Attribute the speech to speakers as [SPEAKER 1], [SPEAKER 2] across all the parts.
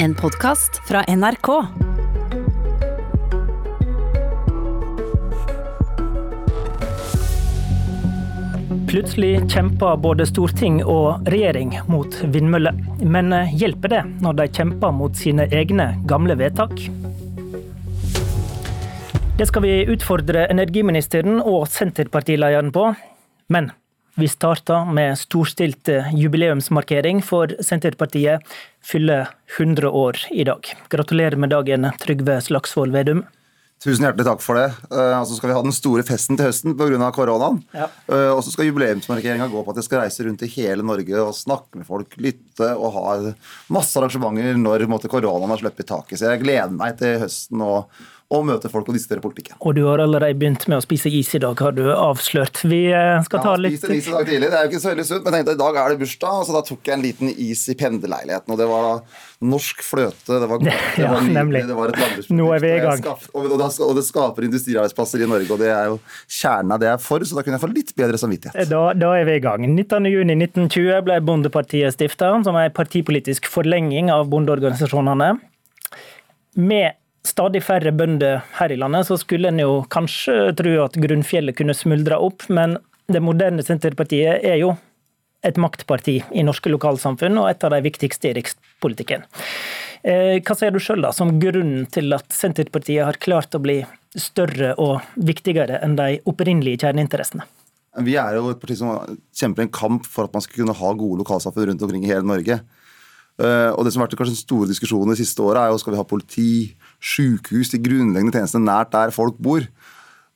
[SPEAKER 1] En podkast fra NRK.
[SPEAKER 2] Plutselig kjemper både storting og regjering mot vindmøller. Men eh, hjelper det når de kjemper mot sine egne gamle vedtak? Det skal vi utfordre energiministeren og Senterpartilederen på. Men vi starta med storstilt eh, jubileumsmarkering, for Senterpartiet fyller 100 år i dag. Gratulerer med dagen, Trygve Slagsvold Vedum.
[SPEAKER 3] Tusen hjertelig takk for det. Uh, så skal vi ha den store festen til høsten pga. koronaen. Ja. Uh, og så skal jubileumsmarkeringa gå på at jeg skal reise rundt i hele Norge og snakke med folk, lytte og ha masse arrangementer når måtte, koronaen har sluppet taket. Så jeg gleder meg til høsten og, og møte folk og diskutere politikken.
[SPEAKER 2] Og du har allerede begynt med å spise is i dag, har du avslørt. Vi eh, skal ta litt
[SPEAKER 3] Ja, is i dag tidlig. Det er jo ikke så veldig sunt, men jeg tenkte i dag er det bursdag, så da tok jeg en liten is i pendlerleiligheten. Og det var da norsk fløte, det var godt, det
[SPEAKER 2] ja,
[SPEAKER 3] var
[SPEAKER 2] nydelig.
[SPEAKER 3] Det var et landbruksprodukt.
[SPEAKER 2] Nå er vi i gang.
[SPEAKER 3] Og, og, det skaper industriarbeidsplasser i Norge, og det er jo kjernen av det jeg er for, så da kunne jeg få litt bedre samvittighet.
[SPEAKER 2] Da, da er vi i gang. 19.6.1920 ble Bondepartiet stifta, som er en partipolitisk forlenging av bondeorganisasjonene. Med stadig færre bønder her i landet, så skulle en jo kanskje tro at grunnfjellet kunne smuldre opp, men det moderne Senterpartiet er jo et maktparti i norske lokalsamfunn, og et av de viktigste i rikspolitikken. Eh, hva ser du sjøl som grunnen til at Senterpartiet har klart å bli større og viktigere enn de opprinnelige kjerneinteressene?
[SPEAKER 3] Vi er jo et parti som kjemper en kamp for at man skal kunne ha gode lokalsamfunn rundt omkring i hele Norge. Eh, og det som har vært kanskje den store diskusjonen de siste åra, er jo skal vi ha politi, sykehus, de grunnleggende tjenestene nært der folk bor.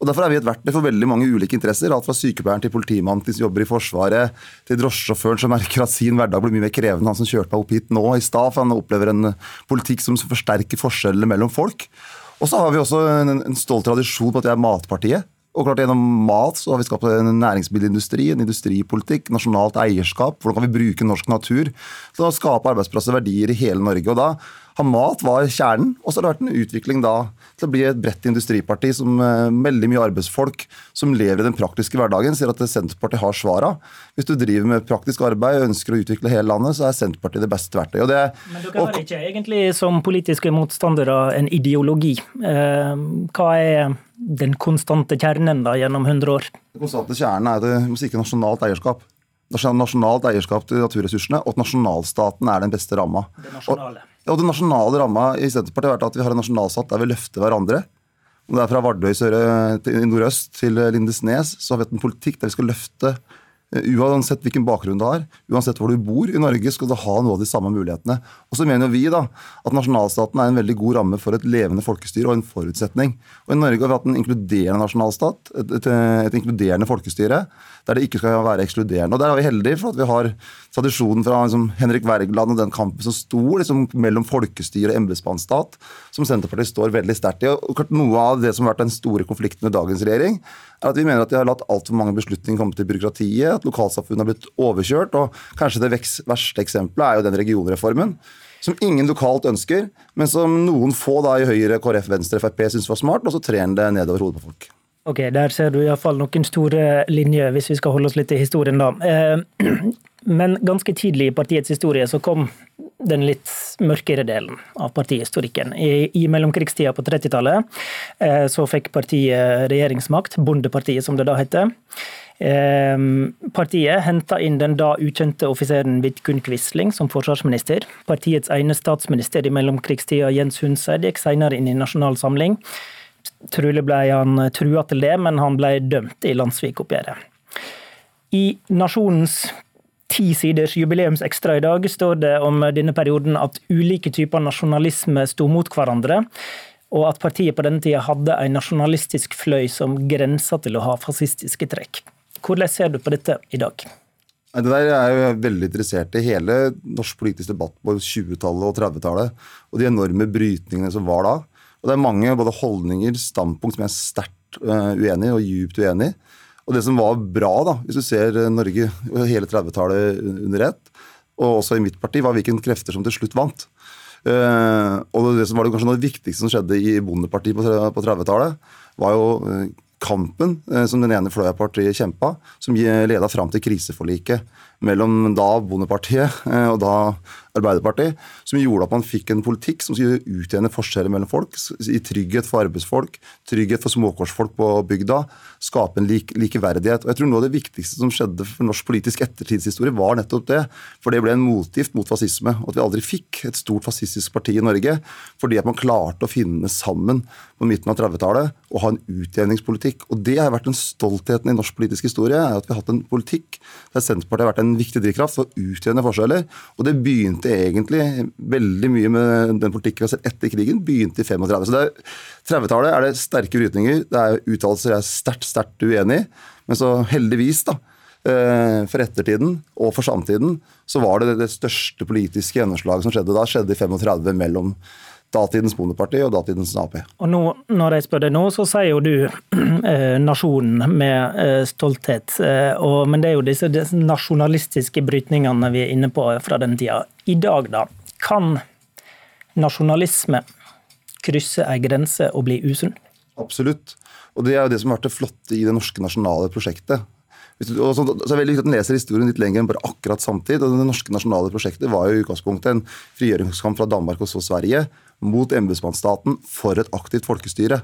[SPEAKER 3] Og Derfor er vi et verktøy for veldig mange ulike interesser. Alt fra sykepleieren til politimannen til som jobber i Forsvaret, til drosjesjåføren som merker at sin hverdag blir mye mer krevende. Han som kjørte meg opp hit nå i stad, for han opplever en politikk som forsterker forskjellene mellom folk. Og så har vi også en, en stolt tradisjon på at vi er matpartiet. Og klart Gjennom mat så har vi skapt en næringsmiddelindustri, en industripolitikk, nasjonalt eierskap. Hvordan kan vi bruke norsk natur til å skape arbeidsplasser og verdier i hele Norge. og da Hamat var kjernen, og så har det vært en utvikling da til å bli et bredt industriparti som uh, veldig mye arbeidsfolk som lever i den praktiske hverdagen, sier at Senterpartiet har svara. Hvis du driver med praktisk arbeid og ønsker å utvikle hele landet, så er Senterpartiet det beste verktøyet. Det,
[SPEAKER 2] Men dere har ikke egentlig som politiske motstandere en ideologi. Uh, hva er den konstante kjernen da gjennom 100 år?
[SPEAKER 3] Den konstante kjernen er at det må sikre nasjonalt eierskap nasjonalt eierskap til naturressursene, og at nasjonalstaten er den beste ramma.
[SPEAKER 2] Det nasjonale.
[SPEAKER 3] Og, og den nasjonale ramma i Senterpartiet har vært at vi har en nasjonalstat der vi løfter hverandre. Om det er fra Vardø i nordøst til Lindesnes, så har vi hatt en politikk der vi skal løfte Eh, uansett hvilken bakgrunn du har, uansett hvor du bor i Norge, skal du ha noe av de samme mulighetene. Og så mener vi da at nasjonalstaten er en veldig god ramme for et levende folkestyre og en forutsetning. Og I Norge har vi hatt en inkluderende nasjonalstat, et, et, et inkluderende folkestyre, der det ikke skal være ekskluderende. Og Der er vi heldige for at vi har tradisjonen fra liksom, Henrik Wergeland og den kampen som sto liksom, mellom folkestyre og embetsmannsstat, som Senterpartiet står veldig sterkt i. Og Noe av det som har vært den store konflikten med dagens regjering, er at vi mener at de har latt altfor mange beslutninger komme til byråkratiet, at lokalsamfunnet har blitt overkjørt. og Kanskje det verste eksempelet er jo den regionreformen. Som ingen lokalt ønsker, men som noen få da i Høyre, KrF, Venstre, Frp syns var smart, og så trer den det nedover hodet på folk.
[SPEAKER 2] Ok, Der ser du iallfall noen store linjer, hvis vi skal holde oss litt i historien, da. Eh, men ganske tidlig i partiets historie så kom den litt mørkere delen av partihistorikken. I, i mellomkrigstida på 30-tallet eh, så fikk partiet regjeringsmakt, Bondepartiet som det da heter. Eh, partiet henta inn den da ukjente offiseren Vidkun Quisling som forsvarsminister. Partiets ene statsminister i mellomkrigstida, Jens Hundseid, gikk senere inn i Nasjonal Samling. Trolig ble han trua til det, men han ble dømt i Landsvik-oppgjøret. I Nasjonens ti siders jubileumsekstra i dag står det om denne perioden at ulike typer nasjonalisme sto mot hverandre, og at partiet på denne tida hadde en nasjonalistisk fløy som grensa til å ha fascistiske trekk. Hvordan ser du på dette i dag?
[SPEAKER 3] Det der er jo veldig interessert i. Hele norsk politisk debatt på 20-tallet og 30-tallet. Og de enorme brytningene som var da. Og det er mange både holdninger, standpunkt som jeg er sterkt uh, uenig i, og djupt uenig i. Og det som var bra, da, hvis du ser eh, Norge hele 30-tallet under ett, og også i mitt parti, var hvilke krefter som til slutt vant. Uh, og det som var det kanskje noe viktigste som skjedde i Bondepartiet på 30-tallet, var jo kampen som den ene fløya partiet kjempa, som leda fram til kriseforliket mellom da Bondepartiet og da Arbeiderparti, som gjorde at man fikk en politikk som skulle utjevne forskjeller mellom folk, I trygghet for arbeidsfolk, trygghet for småkårsfolk på bygda, skape en lik, likeverdighet. Og jeg tror Noe av det viktigste som skjedde for norsk politisk ettertidshistorie, var nettopp det. For det ble en motgift mot fascisme. Og at vi aldri fikk et stort fascistisk parti i Norge fordi at man klarte å finne sammen på midten av 30-tallet og ha en utjevningspolitikk. Og Det har vært den stoltheten i norsk politisk historie, er at vi har hatt en politikk der Senterpartiet har vært en viktig drivkraft for å utjevne forskjeller. Og det begynte egentlig veldig mye med den politikken vi har sett etter krigen, begynte i 35. Så 30-tallet er det sterke brytninger, det er uttalelser jeg er sterkt, sterkt uenig i. Men så heldigvis, da, eh, for ettertiden og for samtiden, så var det det største politiske gjennomslaget som skjedde da, skjedde i 35 mellom datidens Bondeparti og datidens Ap.
[SPEAKER 2] Og nå, Når jeg spør deg nå, så sier jo du eh, nasjonen med eh, stolthet. Eh, og, men det er jo disse, disse, nasjonalistiske brytningene vi er inne på fra den tida. I dag, da, kan nasjonalisme krysse ei grense og bli usunn?
[SPEAKER 3] Absolutt. Og det er jo det som har vært det flotte i det norske nasjonale prosjektet. Og så, så er det veldig viktig at en leser historien litt lenger enn bare akkurat samtid. og Det norske nasjonale prosjektet var jo i utgangspunktet en frigjøringskamp fra Danmark og så Sverige mot embetsmannsstaten for et aktivt folkestyre.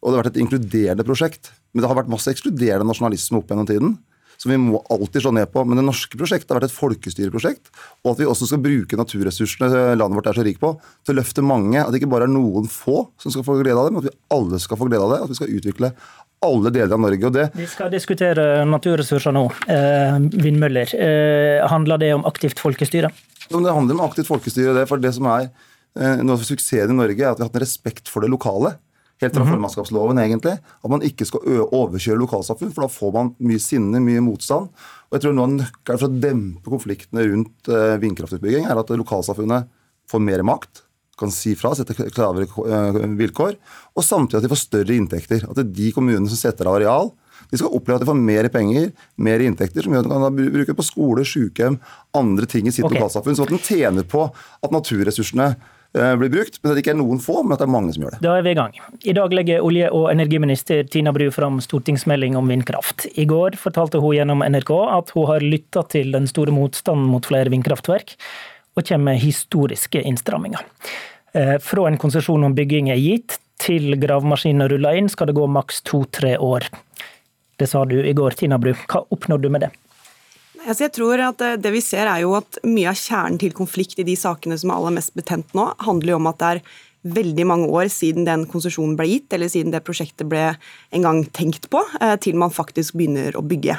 [SPEAKER 3] Og det har vært et inkluderende prosjekt. Men det har vært masse ekskluderende nasjonalisme opp gjennom tiden. Som vi må alltid slå ned på. Men det norske prosjektet har vært et folkestyreprosjekt. Og at vi også skal bruke naturressursene landet vårt er så rikt på, til å løfte mange. At det ikke bare er noen få som skal få glede av det, men at vi alle skal få glede av det. At vi skal utvikle alle deler av Norge. og det...
[SPEAKER 2] Vi skal diskutere naturressurser nå. Eh, vindmøller. Eh, handler det om aktivt folkestyre?
[SPEAKER 3] Det handler om aktivt folkestyre. Det, for det som er noe av suksessen i Norge, er at vi har hatt en respekt for det lokale. Helt fra mm -hmm. formannskapsloven, egentlig. At man ikke skal overkjøre lokalsamfunn, for da får man mye sinne, mye motstand. Og jeg tror noe av nøkkelen for å dempe konfliktene rundt eh, vindkraftutbygging, er at lokalsamfunnet får mer makt kan si fra, sette klarere eh, vilkår, og samtidig at de får større inntekter. At det er de kommunene som setter av areal, de skal oppleve at de får mer penger, mer inntekter, som gjør at de kan bruke på skole, sykehjem, andre ting i sitt okay. lokalsamfunn. Så at de tjener på at naturressursene eh, blir brukt, men at det ikke er noen få, men at det er mange som gjør det.
[SPEAKER 2] Da er vi i gang. I dag legger olje- og energiminister Tina Bru fram stortingsmelding om vindkraft. I går fortalte hun gjennom NRK at hun har lytta til den store motstanden mot flere vindkraftverk, og kommer med historiske innstramminger. Eh, fra en konsesjon om bygging er gitt, til gravemaskinene ruller inn, skal det gå maks to-tre år. Det sa du i går, Tina Bru. Hva oppnådde du med det?
[SPEAKER 4] Altså jeg tror at eh, Det vi ser er jo at Mye av kjernen til konflikt i de sakene som er aller mest betent nå, handler jo om at det er veldig mange år siden den konsesjonen ble gitt, eller siden det prosjektet ble en gang tenkt på, eh, til man faktisk begynner å bygge.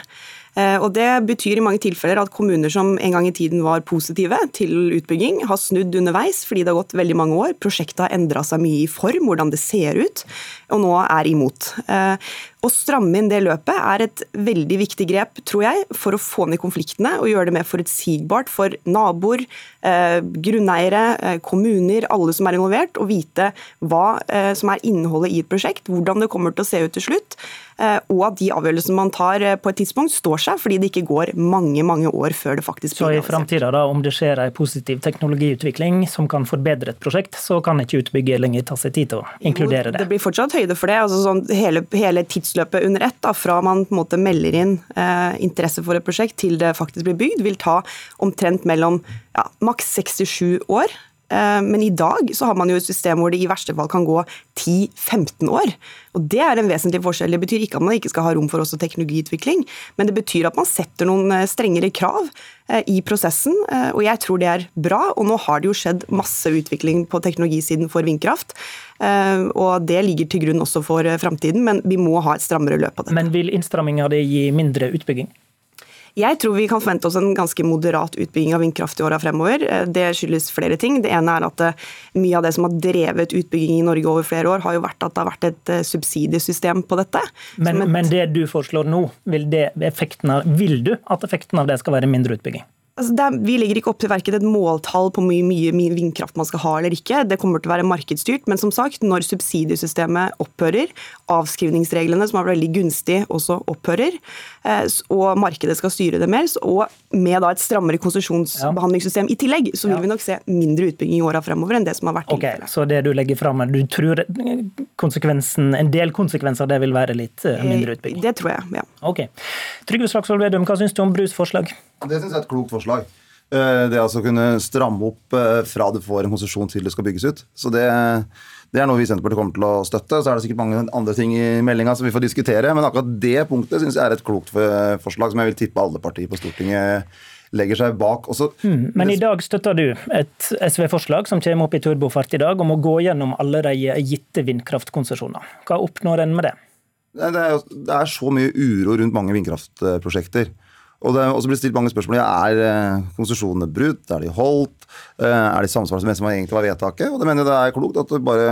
[SPEAKER 4] Eh, og Det betyr i mange tilfeller at kommuner som en gang i tiden var positive til utbygging, har snudd underveis fordi det har gått veldig mange år. Prosjektet har endra seg mye i form, hvordan det ser ut, og nå er imot. Eh, å stramme inn det løpet er et veldig viktig grep, tror jeg, for å få ned konfliktene og gjøre det mer forutsigbart for naboer, eh, grunneiere, kommuner, alle som er involvert, å vite hva som er innholdet i et prosjekt, hvordan det kommer til å se ut til slutt, og at de avgjørelsene man tar eh, på et tidspunkt, står seg, fordi det ikke går mange mange år før det faktisk
[SPEAKER 2] blir Så i framtida, om det skjer en positiv teknologiutvikling som kan forbedre et prosjekt, så kan ikke utbygger lenger ta seg tid til å inkludere det?
[SPEAKER 4] Det blir fortsatt høyde for det. altså sånn hele, hele tidsløpet under ett, da, fra man på en måte melder inn eh, interesse for et prosjekt til det faktisk blir bygd, vil ta omtrent mellom ja, maks 67 år. Eh, men i dag så har man jo et system hvor det i verste fall kan gå 10-15 år. Og Det er en vesentlig forskjell. Det betyr ikke at man ikke skal ha rom for også teknologiutvikling, men det betyr at man setter noen eh, strengere krav eh, i prosessen, og jeg tror det er bra. Og nå har det jo skjedd masse utvikling på teknologisiden for vindkraft. Og det ligger til grunn også for framtiden, men vi må ha et strammere løp på det.
[SPEAKER 2] Men vil innstramminga det gi mindre utbygging?
[SPEAKER 4] Jeg tror vi kan forvente oss en ganske moderat utbygging av vindkraft i åra fremover. Eh, det skyldes flere ting. Det ene er at eh, mye av det som har drevet utbygging i Norge over flere år, har jo vært at det har vært et eh, subsidiesystem på dette.
[SPEAKER 2] Men, et... men det du foreslår nå, vil, det, av, vil du at effekten av det skal være mindre utbygging?
[SPEAKER 4] Altså er, vi legger ikke opp til verken et måltall på hvor mye, mye, vindkraft man skal ha eller ikke. Det kommer til å være markedsstyrt. Men som sagt, når subsidiesystemet opphører, avskrivningsreglene som er veldig gunstig også opphører, eh, og markedet skal styre det mer, og med da et strammere konsesjonsbehandlingssystem i tillegg, så vil vi nok se mindre utbygging i åra fremover enn det som har vært
[SPEAKER 2] tilfellet. Så det du legger fram, du tror konsekvensen, en del konsekvenser av det vil være litt eh, mindre utbygging?
[SPEAKER 4] Det tror jeg, ja.
[SPEAKER 2] Ok. Trygve Slagsvold Vedum, hva syns du om Brus forslag?
[SPEAKER 3] Det syns jeg er et klokt forslag. Det å altså kunne stramme opp eh, fra du får en konsesjon til det skal bygges ut. Så det, det er noe vi i Senterpartiet kommer til å støtte. Så er det sikkert mange andre ting i meldinga som vi får diskutere, men akkurat det punktet syns jeg er et klokt forslag som jeg vil tippe alle partier på Stortinget legger seg bak.
[SPEAKER 2] Mm, men i dag støtter du et SV-forslag som kommer opp i turbofart i dag, om å gå gjennom alle de gitte vindkraftkonsesjoner. Hva oppnår en med det?
[SPEAKER 3] Det er, det er så mye uro rundt mange vindkraftprosjekter. Og det også blir stilt mange spørsmål. Ja, er eh, konsesjonene brutt? Er de holdt? Eh, er de i samsvar med det som egentlig var vedtaket? Og det mener jeg det er klokt at det bare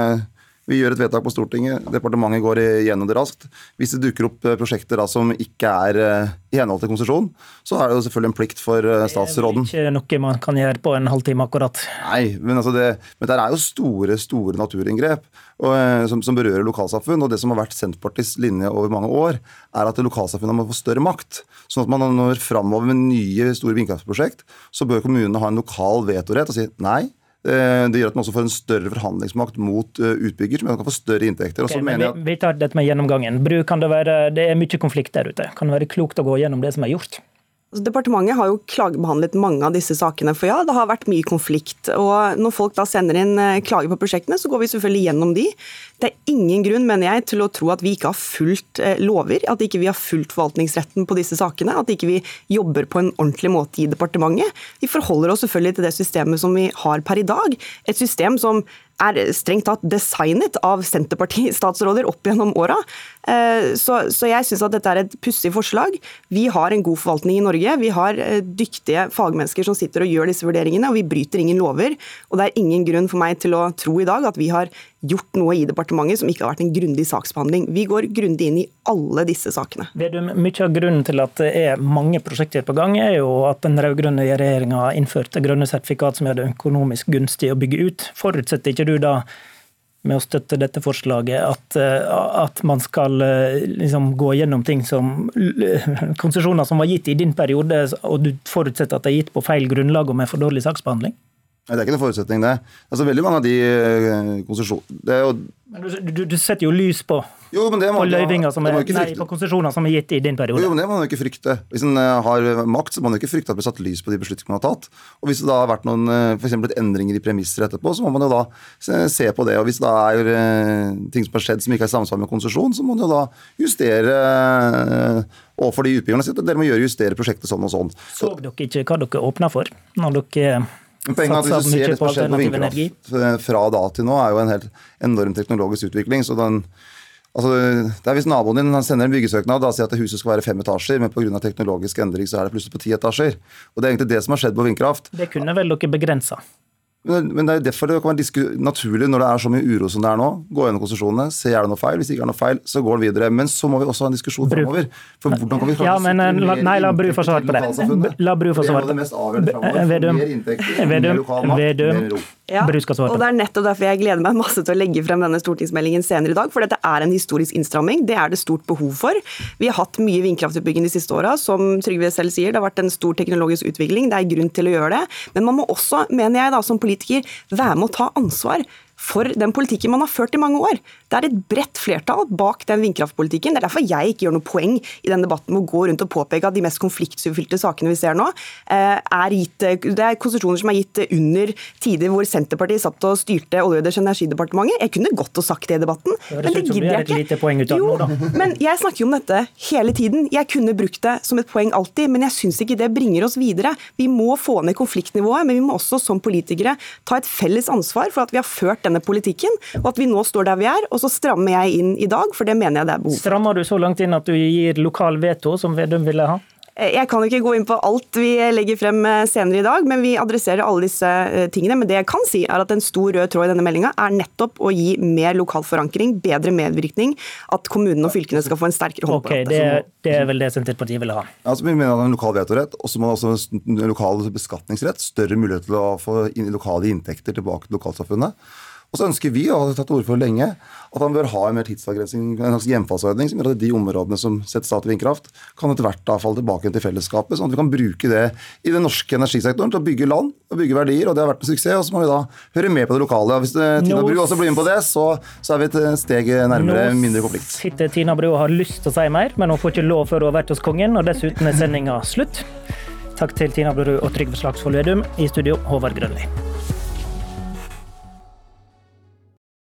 [SPEAKER 3] vi gjør et vedtak på Stortinget, departementet går igjennom det raskt. Hvis det dukker opp eh, prosjekter da, som ikke er eh, i henhold til konsesjon, så er det jo selvfølgelig en plikt for eh, statsråden.
[SPEAKER 2] Det er ikke noe man kan gjøre på en halvtime akkurat.
[SPEAKER 3] Nei, men, altså det, men det er jo store store naturinngrep og, som, som, berører lokalsamfunn. og Det som har vært Senterpartiets linje over mange år, er at lokalsamfunnet må få større makt. Sånn at man når framover med nye store vindkraftprosjekt, så bør kommunene ha en lokal vetorett og si nei Eh, det gjør at man også får en større forhandlingsmakt mot eh, utbygger, som kan få større inntekter.
[SPEAKER 2] Okay, vi, vi, tar dette med gjennomgangen. Bru, kan det, være, det er mye konflikt der ute. Kan det være klokt å gå gjennom det som er gjort?
[SPEAKER 4] Altså, departementet har jo klagebehandlet mange av disse sakene. For ja, det har vært mye konflikt. Og når folk da sender inn eh, klager på prosjektene, så går vi selvfølgelig gjennom de. Det er ingen grunn, mener jeg, til å tro at vi ikke har fulgt eh, lover. At ikke vi har fulgt forvaltningsretten på disse sakene. At ikke vi jobber på en ordentlig måte i departementet. Vi forholder oss selvfølgelig til det systemet som vi har per i dag. Et system som er strengt tatt designet av Senterparti-statsråder opp gjennom åra. Eh, så, så, jeg syns at dette er et pussig forslag. Vi har en god forvaltning i Norge. Vi har eh, dyktige fagmennesker som sitter og gjør disse vurderingene, og vi bryter ingen lover. Og det er ingen grunn for meg til å tro i dag at vi har gjort noe i departementet som ikke har vært en grundig saksbehandling. Vi går grundig inn i alle disse sakene.
[SPEAKER 2] Vedum, mye av grunnen til at det er mange prosjekter på gang, er jo at den rød-grønne regjeringa innførte grønne sertifikat som gjør det økonomisk gunstig å bygge ut. Forutsetter ikke du da med å støtte dette forslaget, at, eh, at man skal eh, liksom, gå gjennom ting som konsesjoner som var gitt i din periode, og du forutsetter at det er gitt på feil grunnlag og med for dårlig saksbehandling?
[SPEAKER 3] Det er ikke noen forutsetning, det. Altså, veldig mange av de eh, konsesjonene
[SPEAKER 2] du, du, setter jo lys på, jo, må, på løyvinger som er, nei, på konsesjoner som er gitt i din periode.
[SPEAKER 3] Jo, men Det må man jo ikke frykte. Hvis en eh, har makt, så må man jo ikke frykte at det blir satt lys på de beslutningene man har tatt. Og Hvis det da har vært noen eh, for eksempel, endringer i premisser etterpå, så må man jo da se på det. Og Hvis det er ting som har skjedd som ikke er i samsvar med konsesjon, så må man jo da justere overfor de utbyggerne. Dere må gjøre justere prosjektet sånn og sånn.
[SPEAKER 2] Så dere ikke hva dere åpna for når dere
[SPEAKER 3] Poenget er at Hvis du ser det som har skjedd på vindkraft eh, fra da til nå, er jo en helt enorm teknologisk utvikling. så den Altså, det er Hvis naboen din sender en byggesøknad og sier at huset skal være fem etasjer, men pga. teknologisk endring så er det plutselig på ti etasjer. Og Det er egentlig det som har skjedd på vindkraft.
[SPEAKER 2] Det kunne vel dere begrensa?
[SPEAKER 3] Men det er jo derfor det kan være naturlig når det er så mye uro som det er nå. Gå gjennom konsesjonene, se er det noe feil. Hvis det ikke er noe feil, så går det videre. Men så må vi også ha en diskusjon framover. For hvordan kan vi
[SPEAKER 2] klare ja, men, eh, la, Nei, la Bru få svare på det. La Bru få svare på det. Vedum, mer Vedum,
[SPEAKER 4] ja, og det er nettopp derfor jeg gleder meg masse til å legge frem denne stortingsmeldingen senere i dag. For dette er en historisk innstramming. Det er det stort behov for. Vi har hatt mye vindkraftutbygging de siste åra. Som Trygve selv sier, det har vært en stor teknologisk utvikling. Det er grunn til å gjøre det. Men man må også, mener jeg da, som politiker, være med å ta ansvar for den politikken man har ført i mange år. Det er et bredt flertall bak den vindkraftpolitikken. Det er derfor jeg ikke gjør noe poeng i den debatten med å gå rundt og påpeke at de mest konfliktfylte sakene vi ser nå, eh, er gitt, det er konsesjoner som er gitt under tider hvor Senterpartiet satt og styrte Olje- og energidepartementet. Jeg kunne godt og sagt det i debatten,
[SPEAKER 2] det men det gidder jeg ikke. Jo,
[SPEAKER 4] men jeg snakker jo om dette hele tiden. Jeg kunne brukt det som et poeng alltid, men jeg syns ikke det bringer oss videre. Vi må få ned konfliktnivået, men vi må også som politikere ta et felles ansvar for at vi har ført denne politikken, og at vi nå står der vi er. Og så strammer jeg inn i dag, for det mener jeg det er behov
[SPEAKER 2] for. Strammer du så langt inn at du gir lokal veto, som Vedum ville ha?
[SPEAKER 4] Eh, jeg kan ikke gå inn på alt vi legger frem eh, senere i dag, men vi adresserer alle disse eh, tingene. Men det jeg kan si, er at en stor rød tråd i denne meldinga er nettopp å gi mer lokal forankring, bedre medvirkning, at kommunene og fylkene skal få en sterkere hånd
[SPEAKER 2] okay, på dette. Det, det, er vel det Senterpartiet vil ha?
[SPEAKER 3] Altså, vi mener at en lokal vetorett, og så må man også en lokal beskatningsrett, større mulighet til å få lokale inntekter tilbake til lokalsamfunnet. Og så ønsker vi, og har tatt ord for lenge, at han bør ha en mer tidsavgrensning, en slags hjemfallsordning som gjør at de områdene som setter stat i vindkraft, kan etter hvert da falle tilbake til fellesskapet, sånn at vi kan bruke det i den norske energisektoren til å bygge land og bygge verdier. og Det har vært en suksess. og Så må vi da høre med på det lokale. og Hvis Tina Bru også blir med på det, så, så er vi et steg nærmere Nå mindre konflikt.
[SPEAKER 2] sitter Tina Bru og har lyst til å si mer, men hun får ikke lov før hun har vært hos kongen, og dessuten er sendinga slutt. Takk til Tina Brorud og Trygve Slagsvold Vedum. I studio, Håvard Grønli.